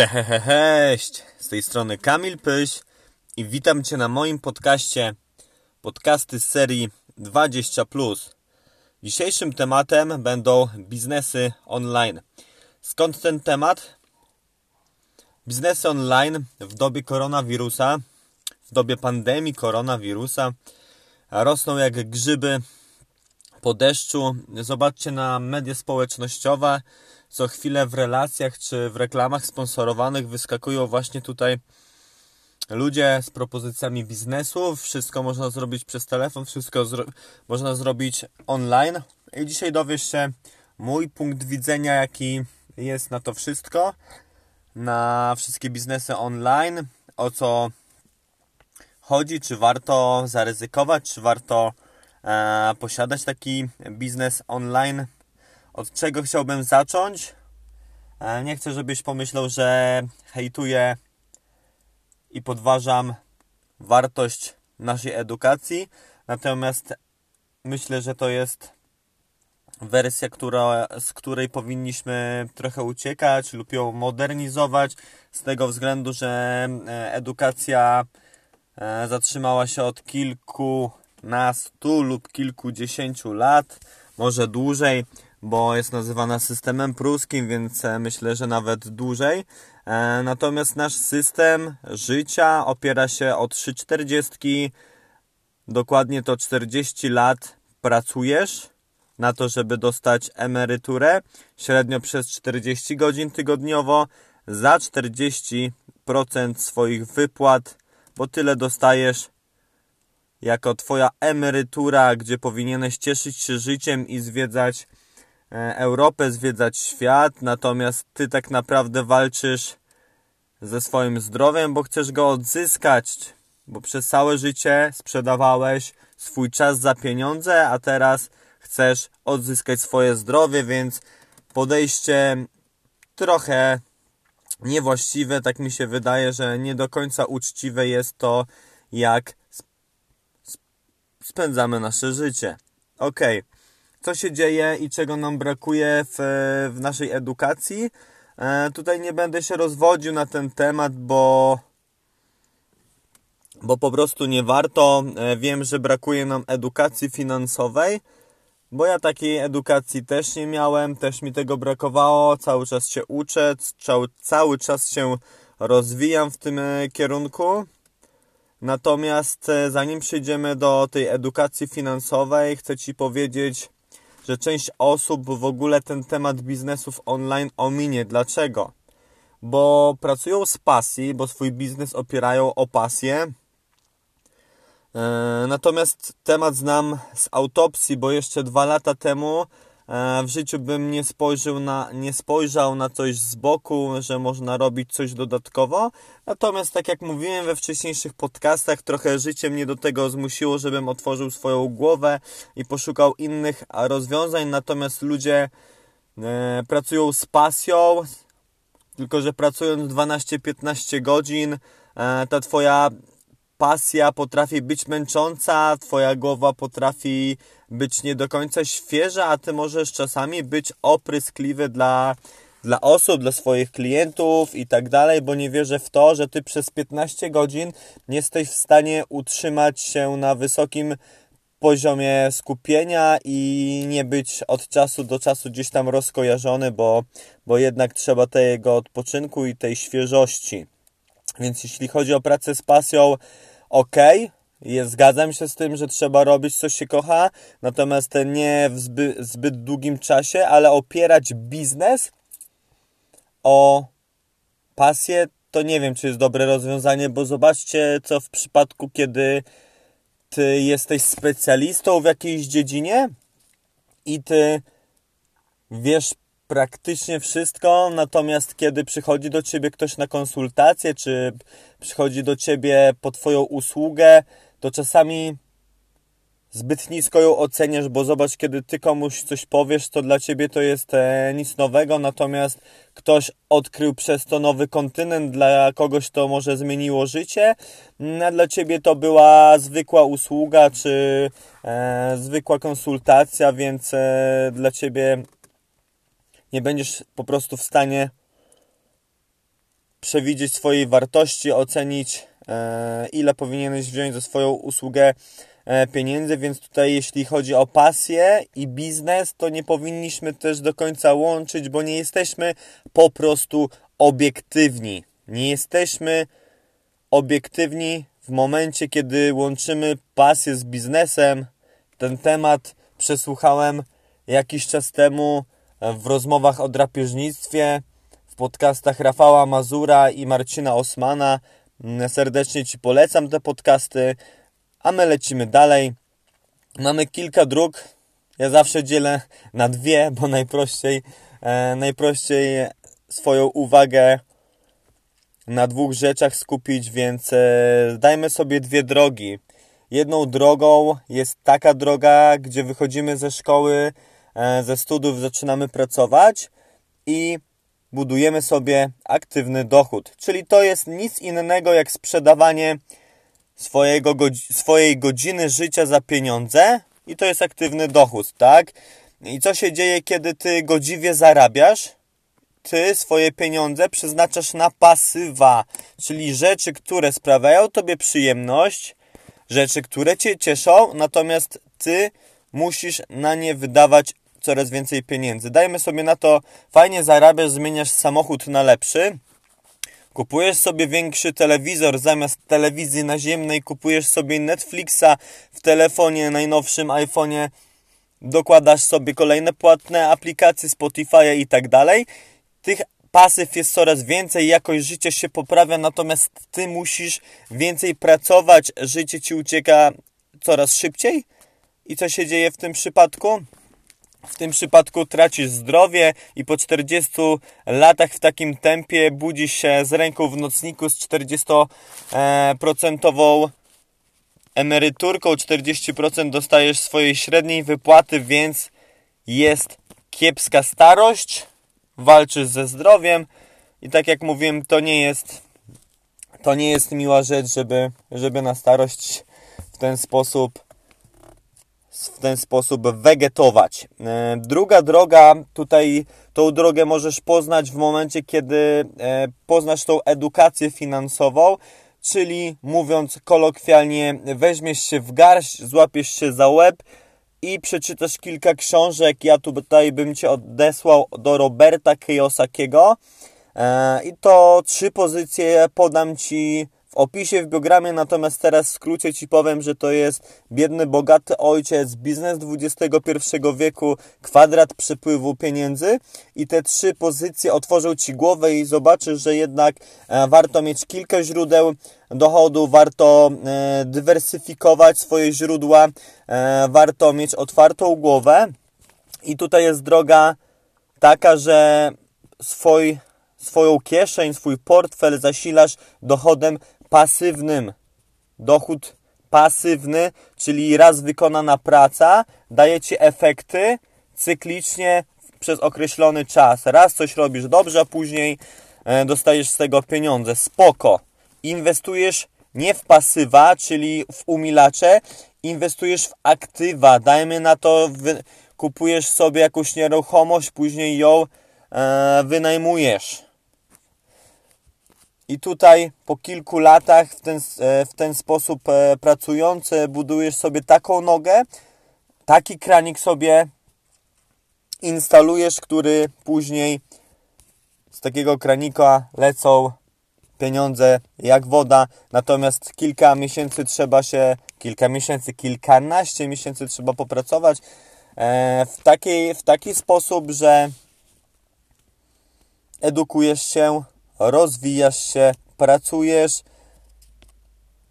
Cześć! Z tej strony Kamil Pyś i witam Cię na moim podcaście podcasty z serii 20+. Dzisiejszym tematem będą biznesy online. Skąd ten temat? Biznesy online w dobie koronawirusa, w dobie pandemii koronawirusa rosną jak grzyby po deszczu. Zobaczcie na media społecznościowe, co chwilę w relacjach czy w reklamach sponsorowanych wyskakują właśnie tutaj ludzie z propozycjami biznesu. Wszystko można zrobić przez telefon, wszystko zro można zrobić online. I dzisiaj dowiesz się mój punkt widzenia, jaki jest na to wszystko, na wszystkie biznesy online, o co chodzi, czy warto zaryzykować, czy warto e, posiadać taki biznes online od czego chciałbym zacząć? E, nie chcę, żebyś pomyślał, że hejtuję i podważam wartość naszej edukacji. Natomiast myślę, że to jest wersja, która, z której powinniśmy trochę uciekać lub ją modernizować, z tego względu, że e, edukacja e, zatrzymała się od kilkunastu lub kilkudziesięciu lat, może dłużej bo jest nazywana systemem pruskim, więc e, myślę, że nawet dłużej. E, natomiast nasz system życia opiera się o 3,40. Dokładnie to 40 lat pracujesz na to, żeby dostać emeryturę, średnio przez 40 godzin tygodniowo, za 40% swoich wypłat, bo tyle dostajesz jako Twoja emerytura, gdzie powinieneś cieszyć się życiem i zwiedzać Europę, zwiedzać świat, natomiast ty tak naprawdę walczysz ze swoim zdrowiem, bo chcesz go odzyskać, bo przez całe życie sprzedawałeś swój czas za pieniądze, a teraz chcesz odzyskać swoje zdrowie, więc podejście trochę niewłaściwe, tak mi się wydaje, że nie do końca uczciwe jest to, jak spędzamy nasze życie. Okej. Okay co się dzieje i czego nam brakuje w, w naszej edukacji. E, tutaj nie będę się rozwodził na ten temat, bo, bo po prostu nie warto. E, wiem, że brakuje nam edukacji finansowej, bo ja takiej edukacji też nie miałem, też mi tego brakowało. Cały czas się uczę, cały, cały czas się rozwijam w tym e, kierunku. Natomiast e, zanim przejdziemy do tej edukacji finansowej, chcę Ci powiedzieć, że część osób w ogóle ten temat biznesów online ominie. Dlaczego? Bo pracują z pasji, bo swój biznes opierają o pasję. E, natomiast temat znam z autopsji, bo jeszcze dwa lata temu w życiu bym nie spojrzał na, nie spojrzał na coś z boku, że można robić coś dodatkowo. Natomiast, tak jak mówiłem we wcześniejszych podcastach, trochę życie mnie do tego zmusiło, żebym otworzył swoją głowę i poszukał innych rozwiązań. Natomiast ludzie e, pracują z pasją, tylko że pracując 12-15 godzin, e, ta Twoja pasja potrafi być męcząca, twoja głowa potrafi być nie do końca świeża, a ty możesz czasami być opryskliwy dla, dla osób, dla swoich klientów i tak dalej, bo nie wierzę w to, że ty przez 15 godzin nie jesteś w stanie utrzymać się na wysokim poziomie skupienia i nie być od czasu do czasu gdzieś tam rozkojarzony, bo, bo jednak trzeba tego odpoczynku i tej świeżości. Więc jeśli chodzi o pracę z pasją, ok, jest, zgadzam się z tym, że trzeba robić co się kocha, natomiast nie w zbyt długim czasie, ale opierać biznes o pasję, to nie wiem, czy jest dobre rozwiązanie, bo zobaczcie, co w przypadku, kiedy ty jesteś specjalistą w jakiejś dziedzinie i ty wiesz praktycznie wszystko, natomiast kiedy przychodzi do ciebie ktoś na konsultację, czy przychodzi do ciebie po twoją usługę, to czasami zbyt nisko ją oceniasz, bo zobacz, kiedy ty komuś coś powiesz, to dla ciebie to jest e, nic nowego, natomiast ktoś odkrył przez to nowy kontynent, dla kogoś to może zmieniło życie, a dla ciebie to była zwykła usługa, czy e, zwykła konsultacja, więc e, dla ciebie nie będziesz po prostu w stanie przewidzieć swojej wartości, ocenić e, ile powinieneś wziąć za swoją usługę e, pieniędzy, więc tutaj jeśli chodzi o pasję i biznes, to nie powinniśmy też do końca łączyć, bo nie jesteśmy po prostu obiektywni. Nie jesteśmy obiektywni w momencie, kiedy łączymy pasję z biznesem. Ten temat przesłuchałem jakiś czas temu w rozmowach o drapieżnictwie, w podcastach Rafała Mazura i Marcina Osmana. Serdecznie Ci polecam te podcasty, a my lecimy dalej. Mamy kilka dróg. Ja zawsze dzielę na dwie, bo najprościej, e, najprościej swoją uwagę na dwóch rzeczach skupić, więc e, dajmy sobie dwie drogi. Jedną drogą jest taka droga, gdzie wychodzimy ze szkoły, ze studiów, zaczynamy pracować i budujemy sobie aktywny dochód. Czyli to jest nic innego jak sprzedawanie swojego, swojej godziny życia za pieniądze i to jest aktywny dochód, tak? I co się dzieje, kiedy ty godziwie zarabiasz? Ty swoje pieniądze przeznaczasz na pasywa, czyli rzeczy, które sprawiają tobie przyjemność, rzeczy, które cię cieszą, natomiast ty musisz na nie wydawać coraz więcej pieniędzy. Dajmy sobie na to, fajnie zarabiasz, zmieniasz samochód na lepszy, kupujesz sobie większy telewizor zamiast telewizji naziemnej, kupujesz sobie Netflixa w telefonie, najnowszym iPhone'ie, dokładasz sobie kolejne płatne aplikacje Spotify i tak dalej. Tych pasyw jest coraz więcej, jakość życia się poprawia, natomiast ty musisz więcej pracować, życie ci ucieka coraz szybciej. I co się dzieje w tym przypadku? W tym przypadku tracisz zdrowie i po 40 latach w takim tempie budzisz się z ręką w nocniku z 40% emeryturką, 40% dostajesz swojej średniej wypłaty, więc jest kiepska starość, walczysz ze zdrowiem i tak jak mówiłem, to nie jest to nie jest miła rzecz, żeby, żeby na starość w ten sposób w ten sposób wegetować. E, druga droga, tutaj tą drogę możesz poznać w momencie, kiedy e, poznasz tą edukację finansową, czyli mówiąc kolokwialnie, weźmiesz się w garść, złapiesz się za łeb i przeczytasz kilka książek. Ja tutaj bym Cię odesłał do Roberta Kiyosakiego e, i to trzy pozycje podam Ci w opisie w biogramie, natomiast teraz w skrócie Ci powiem, że to jest biedny, bogaty ojciec, biznes XXI wieku, kwadrat przepływu pieniędzy i te trzy pozycje otworzą Ci głowę i zobaczysz, że jednak e, warto mieć kilka źródeł dochodu, warto e, dywersyfikować swoje źródła, e, warto mieć otwartą głowę. I tutaj jest droga taka, że swój swoją kieszeń, swój portfel zasilasz dochodem pasywnym. Dochód pasywny, czyli raz wykonana praca, daje Ci efekty cyklicznie przez określony czas. Raz coś robisz dobrze, a później e, dostajesz z tego pieniądze. Spoko. Inwestujesz nie w pasywa, czyli w umilacze, inwestujesz w aktywa. Dajmy na to, kupujesz sobie jakąś nieruchomość, później ją e, wynajmujesz i tutaj po kilku latach w ten, e, w ten sposób e, pracujący budujesz sobie taką nogę, taki kranik sobie instalujesz, który później z takiego kranika lecą pieniądze jak woda, natomiast kilka miesięcy trzeba się, kilka miesięcy, kilkanaście miesięcy trzeba popracować e, w, takiej, w taki sposób, że edukujesz się, rozwijasz się, pracujesz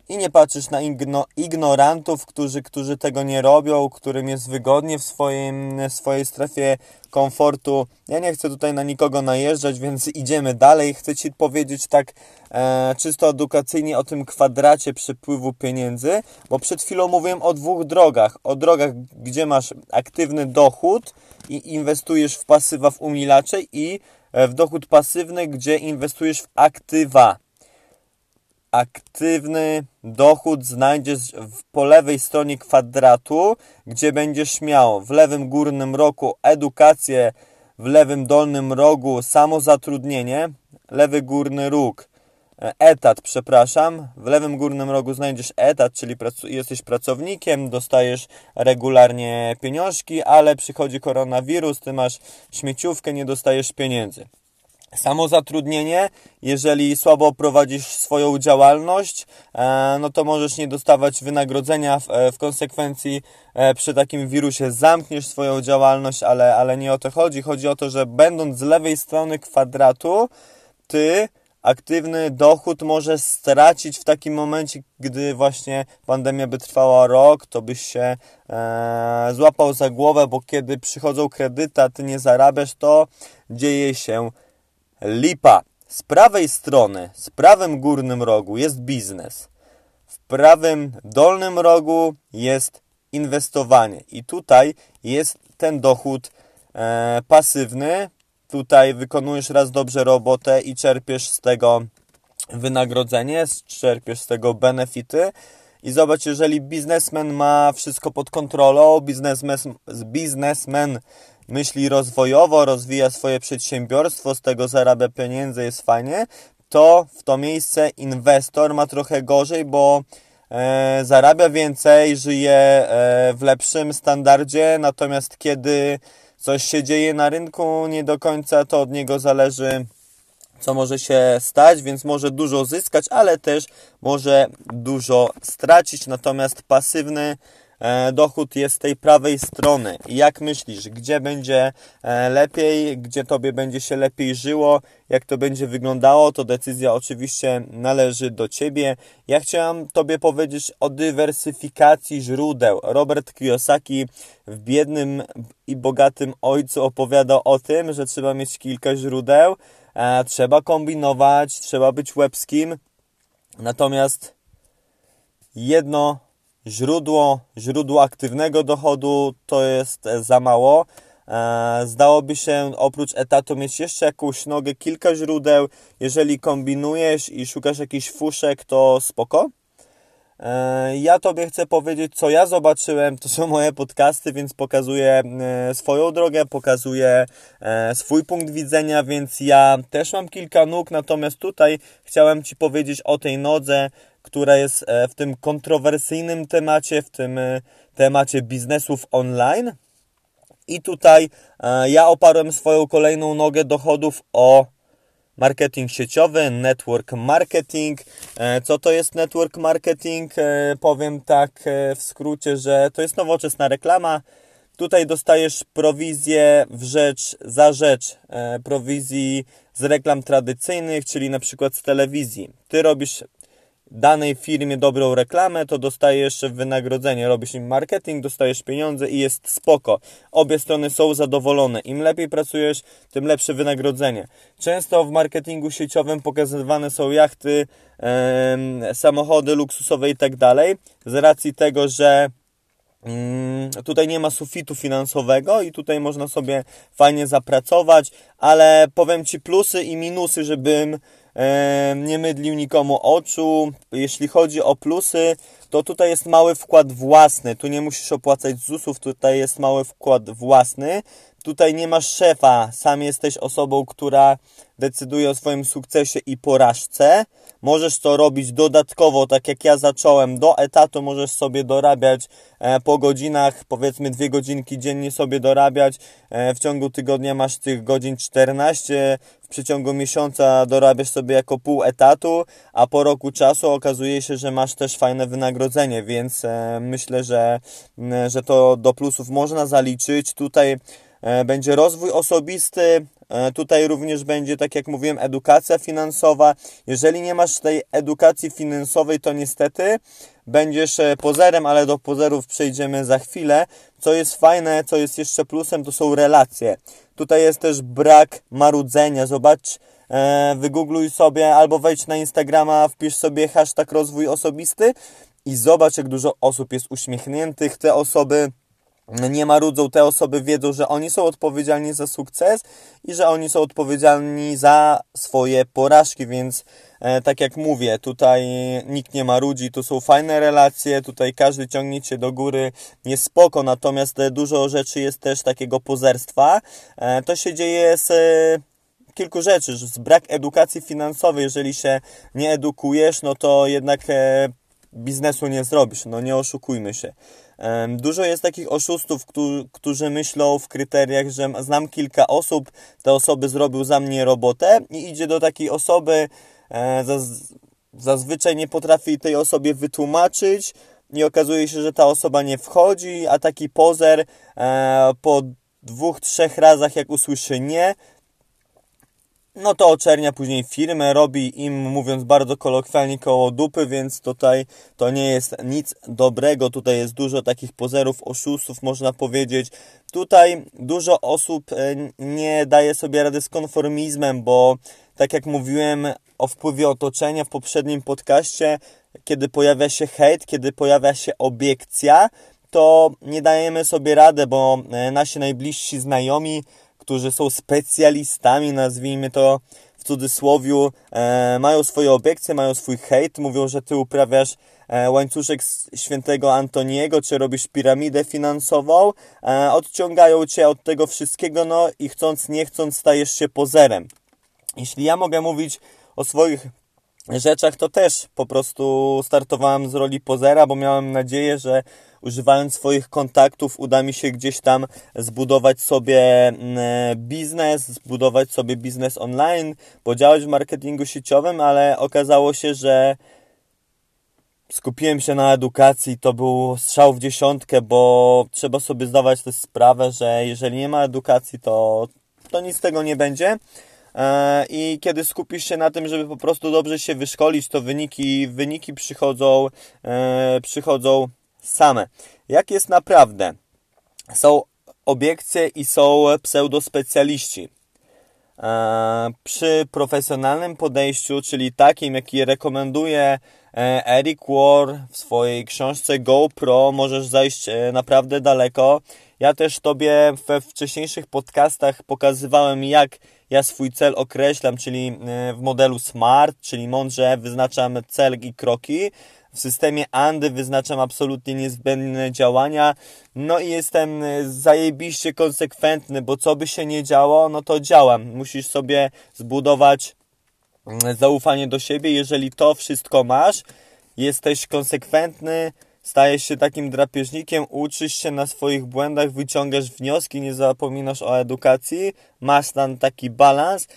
i nie patrzysz na igno, ignorantów, którzy, którzy tego nie robią, którym jest wygodnie w swoim, swojej strefie komfortu. Ja nie chcę tutaj na nikogo najeżdżać, więc idziemy dalej. Chcę Ci powiedzieć tak e, czysto edukacyjnie o tym kwadracie przepływu pieniędzy, bo przed chwilą mówiłem o dwóch drogach. O drogach, gdzie masz aktywny dochód i inwestujesz w pasywa w umilacze i w dochód pasywny, gdzie inwestujesz w aktywa. Aktywny dochód znajdziesz w, po lewej stronie kwadratu, gdzie będziesz miał w lewym górnym rogu edukację, w lewym dolnym rogu samozatrudnienie. lewy górny róg, e, etat, przepraszam. W lewym górnym rogu znajdziesz etat, czyli jesteś pracownikiem, dostajesz regularnie pieniążki, ale przychodzi koronawirus, ty masz śmieciówkę, nie dostajesz pieniędzy. Samozatrudnienie, jeżeli słabo prowadzisz swoją działalność, e, no to możesz nie dostawać wynagrodzenia, w, e, konsekwencji e, przy takim wirusie zamkniesz swoją działalność, ale, ale nie o to chodzi. Chodzi o to, że będąc z lewej strony kwadratu, ty aktywny dochód możesz stracić w takim momencie, gdy właśnie pandemia by trwała rok, to byś się e, złapał za głowę, bo kiedy przychodzą kredyty, a ty nie zarabiasz, to dzieje się lipa. Z prawej strony, z prawym górnym rogu jest biznes. W prawym dolnym rogu jest inwestowanie. I tutaj jest ten dochód e, pasywny. Tutaj wykonujesz raz dobrze robotę i czerpiesz z tego wynagrodzenie, czerpiesz z tego benefity. I zobacz, jeżeli biznesmen ma wszystko pod kontrolą, biznesmen, biznesmen myśli rozwojowo, rozwija swoje przedsiębiorstwo, z tego zarabia pieniądze, jest fajnie, to w to miejsce inwestor ma trochę gorzej, bo e, zarabia więcej, żyje e, w lepszym standardzie, natomiast kiedy coś się dzieje na rynku, nie do końca to od niego zależy, co może się stać, więc może dużo zyskać, ale też może dużo stracić. Natomiast pasywny dochód jest z tej prawej strony. Jak myślisz, gdzie będzie e, lepiej, gdzie Tobie będzie się lepiej żyło, jak to będzie wyglądało, to decyzja oczywiście należy do Ciebie. Ja chciałem Tobie powiedzieć o dywersyfikacji źródeł. Robert Kiyosaki w Biednym i Bogatym Ojcu opowiada o tym, że trzeba mieć kilka źródeł, e, trzeba kombinować, trzeba być łebskim. Natomiast jedno źródło, źródło aktywnego dochodu to jest e, za mało. E, zdałoby się oprócz etatu mieć jeszcze jakąś nogę, kilka źródeł. Jeżeli kombinujesz i szukasz jakichś fuszek, to spoko. E, ja Tobie chcę powiedzieć, co ja zobaczyłem. To są moje podcasty, więc pokazuję swoją drogę, pokazuję swój punkt widzenia, więc ja też mam kilka nóg, natomiast tutaj chciałem Ci powiedzieć o tej nodze, która jest e, w tym kontrowersyjnym temacie, w tym e, temacie biznesów online. I tutaj e, ja oparłem swoją kolejną nogę dochodów o marketing sieciowy, network marketing. Co to jest network marketing? Powiem tak w skrócie, że to jest nowoczesna reklama. Tutaj dostajesz prowizję w rzecz, za rzecz prowizji z reklam tradycyjnych, czyli na przykład z telewizji. Ty robisz danej firmie dobrą reklamę, to dostajesz wynagrodzenie, robisz im marketing, dostajesz pieniądze i jest spoko. Obie strony są zadowolone. Im lepiej pracujesz, tym lepsze wynagrodzenie. Często w marketingu sieciowym pokazywane są jachty, samochody luksusowe i tak dalej, z racji tego, że mm, Tutaj nie ma sufitu finansowego i tutaj można sobie fajnie zapracować, ale powiem Ci plusy i minusy, żebym nie mydlił nikomu oczu. Jeśli chodzi o plusy, to tutaj jest mały wkład własny. Tu nie musisz opłacać ZUS-ów, tutaj jest mały wkład własny. Tutaj nie masz szefa, sam jesteś osobą, która decyduje o swoim sukcesie i porażce. Możesz to robić dodatkowo, tak jak ja zacząłem, do etatu możesz sobie dorabiać e, po godzinach, powiedzmy dwie godzinki dziennie sobie dorabiać. E, w ciągu tygodnia masz tych godzin 14, w przeciągu miesiąca dorabiasz sobie jako pół etatu, a po roku czasu okazuje się, że masz też fajne wynagrodzenie, więc e, myślę, że, że to do plusów można zaliczyć. Tutaj E, będzie rozwój osobisty, e, tutaj również będzie, tak jak mówiłem, edukacja finansowa. Jeżeli nie masz tej edukacji finansowej, to niestety będziesz pozerem, ale do pozerów przejdziemy za chwilę. Co jest fajne, co jest jeszcze plusem, to są relacje. Tutaj jest też brak marudzenia. Zobacz, wygoogluj sobie albo wejdź na Instagrama, wpisz sobie hashtag rozwój osobisty i zobacz, jak dużo osób jest uśmiechniętych. Te osoby nie marudzą, te osoby wiedzą, że oni są odpowiedzialni za sukces i że oni są odpowiedzialni za swoje porażki, więc e, tak jak mówię, tutaj nikt nie marudzi, tu są fajne relacje, tutaj każdy ciągnie cię do góry, jest spoko, natomiast dużo rzeczy jest też takiego pozerstwa. E, to się dzieje z kilku rzeczy, że brak edukacji finansowej, jeżeli się nie edukujesz, no to jednak e, biznesu nie zrobisz, no nie oszukujmy się. Dużo jest takich oszustów, którzy myślą w kryteriach, że znam kilka osób, te osoby zrobił za mnie robotę i idzie do takiej osoby, e, zazwyczaj nie potrafi tej osobie wytłumaczyć i okazuje się, że ta osoba nie wchodzi, a taki pozer e, po dwóch, trzech razach jak usłyszy nie, no to oczernia później firmę, robi im, mówiąc bardzo kolokwialnie, koło dupy, więc tutaj to nie jest nic dobrego. Tutaj jest dużo takich pozerów, oszustów, można powiedzieć. Tutaj dużo osób e, nie daje sobie rady z konformizmem, bo tak jak mówiłem o wpływie otoczenia w poprzednim podcaście, kiedy pojawia się hejt, kiedy pojawia się obiekcja, to nie dajemy sobie rady, bo e, nasi najbliżsi znajomi którzy są specjalistami, nazwijmy to w cudzysłowiu, e, mają swoje obiekcje, mają swój hejt, mówią, że ty uprawiasz e, łańcuszek świętego Antoniego, czy robisz piramidę finansową, e, odciągają cię od tego wszystkiego, no i chcąc, nie chcąc, stajesz się pozerem. Jeśli ja mogę mówić o swoich rzeczach, to też po prostu startowałem z roli pozera, bo miałem nadzieję, że używając swoich kontaktów uda mi się gdzieś tam zbudować sobie mm, biznes, zbudować sobie biznes online, podziałać w marketingu sieciowym, ale okazało się, że skupiłem się na edukacji, to był strzał w dziesiątkę, bo trzeba sobie zdawać też sprawę, że jeżeli nie ma edukacji, to, to nic z tego nie będzie. E, I kiedy skupisz się na tym, żeby po prostu dobrze się wyszkolić, to wyniki, wyniki przychodzą, e, przychodzą same. Jak jest naprawdę? Są obiekcje i są pseudospecjaliści. E, przy profesjonalnym podejściu, czyli takim, jaki rekomenduje Eric War w swojej książce GoPro, możesz zajść naprawdę daleko. Ja też Tobie we wcześniejszych podcastach pokazywałem, jak ja swój cel określam, czyli e, w modelu SMART, czyli mądrze wyznaczam cel i kroki. W systemie Andy wyznaczam absolutnie niezbędne działania. No i jestem e, zajebiście konsekwentny, bo co by się nie działo, no to działam. Musisz sobie zbudować mm, zaufanie do siebie. Jeżeli to wszystko masz, jesteś konsekwentny, stajesz się takim drapieżnikiem, uczysz się na swoich błędach, wyciągasz wnioski, nie zapominasz o edukacji, masz tam taki balans,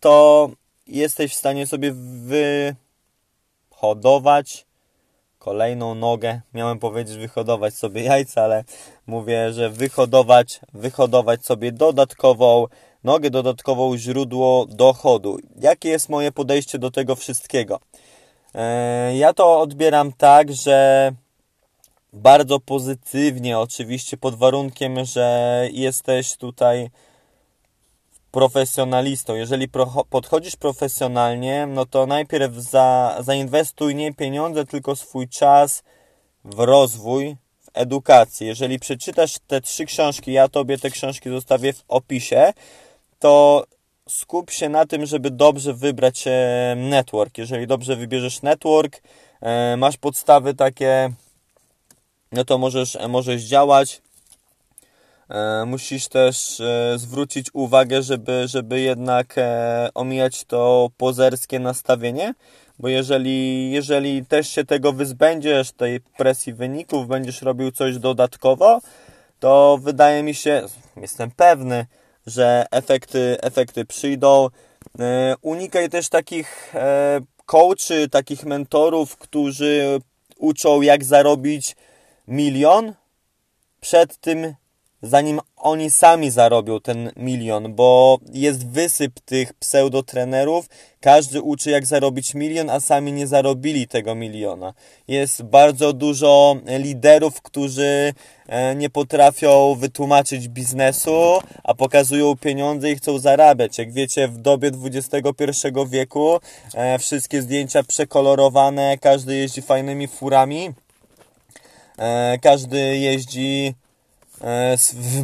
to jesteś w stanie sobie wyhodować kolejną nogę. Miałem powiedzieć wyhodować sobie jajca, ale mówię, że wyhodować, wyhodować sobie dodatkową nogę, dodatkową źródło dochodu. Jakie jest moje podejście do tego wszystkiego? E, ja to odbieram tak, że bardzo pozytywnie, oczywiście pod warunkiem, że jesteś tutaj profesjonalistą. Jeżeli podchodzisz profesjonalnie, no to najpierw za, zainwestuj nie pieniądze, tylko swój czas w rozwój, w edukację. Jeżeli przeczytasz te trzy książki, ja tobie te książki zostawię w opisie, to skup się na tym, żeby dobrze wybrać network. Jeżeli dobrze wybierzesz network, masz podstawy takie no to możesz, możesz działać. E, musisz też e, zwrócić uwagę, żeby, żeby jednak e, omijać to pozerskie nastawienie, bo jeżeli, jeżeli też się tego wyzbędziesz, tej presji wyników, będziesz robił coś dodatkowo, to wydaje mi się, jestem pewny, że efekty, efekty przyjdą. Unikaj też takich coachy, takich mentorów, którzy uczą jak zarobić milion przed tym, zanim oni sami zarobią ten milion, bo jest wysyp tych pseudotrenerów, każdy uczy jak zarobić milion, a sami nie zarobili tego miliona. Jest bardzo dużo liderów, którzy e, nie potrafią wytłumaczyć biznesu, a pokazują pieniądze i chcą zarabiać. Jak wiecie, w dobie XXI wieku e, wszystkie zdjęcia przekolorowane, każdy jeździ fajnymi furami każdy jeździ e,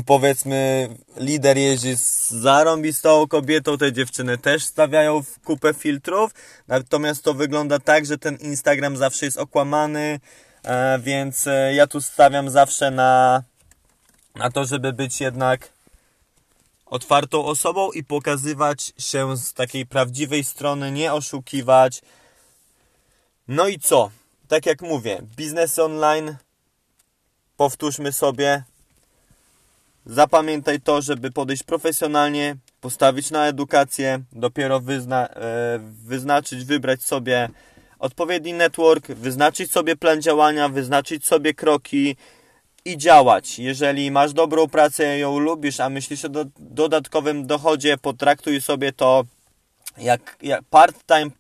powiedzmy lider jeździ z zarąbistą kobietą, te dziewczyny też stawiają w kupę filtrów, natomiast to wygląda tak, że ten Instagram zawsze jest okłamany, e, więc ja tu stawiam zawsze na, na to, żeby być jednak otwartą osobą i pokazywać się z takiej prawdziwej strony, nie oszukiwać. No i co? Tak jak mówię, biznes online, powtórzmy sobie, zapamiętaj to, żeby podejść profesjonalnie, postawić na edukację, dopiero wyzna e, wyznaczyć, wybrać sobie odpowiedni network, wyznaczyć sobie plan działania, wyznaczyć sobie kroki i działać. Jeżeli masz dobrą pracę, ją lubisz, a myślisz o do dodatkowym dochodzie, potraktuj sobie to jak, jak part-time,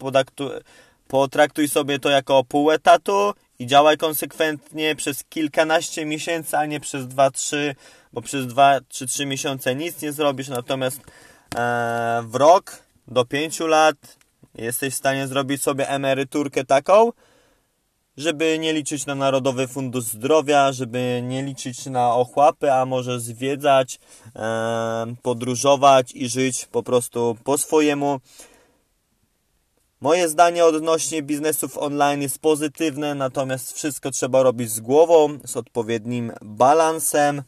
potraktuj sobie to jako pół etatu i działaj konsekwentnie przez kilkanaście miesięcy, a nie przez 2-3, bo przez 2 czy 3 miesiące nic nie zrobisz, natomiast e, w rok do 5 lat jesteś w stanie zrobić sobie emeryturkę taką, żeby nie liczyć na Narodowy Fundusz Zdrowia, żeby nie liczyć na ochłapy, a może zwiedzać, e, podróżować i żyć po prostu po swojemu. Moje zdanie odnośnie biznesów online jest pozytywne, natomiast wszystko trzeba robić z głową, z odpowiednim balansem.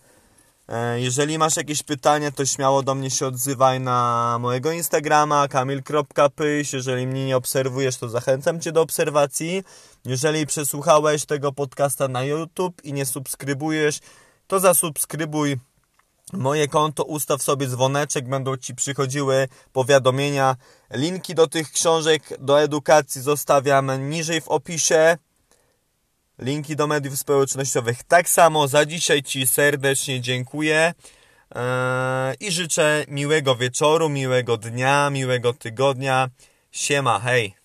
E, jeżeli masz jakieś pytania, to śmiało do mnie się odzywaj na mojego Instagrama kamil.pyś. Jeżeli mnie nie obserwujesz, to zachęcam Cię do obserwacji. Jeżeli przesłuchałeś tego podcasta na YouTube i nie subskrybujesz, to zasubskrybuj moje konto, ustaw sobie dzwoneczek, będą Ci przychodziły powiadomienia. Linki do tych książek, do edukacji zostawiam niżej w opisie. Linki do mediów społecznościowych tak samo. Za dzisiaj Ci serdecznie dziękuję eee, i życzę miłego wieczoru, miłego dnia, miłego tygodnia. Siema, hej!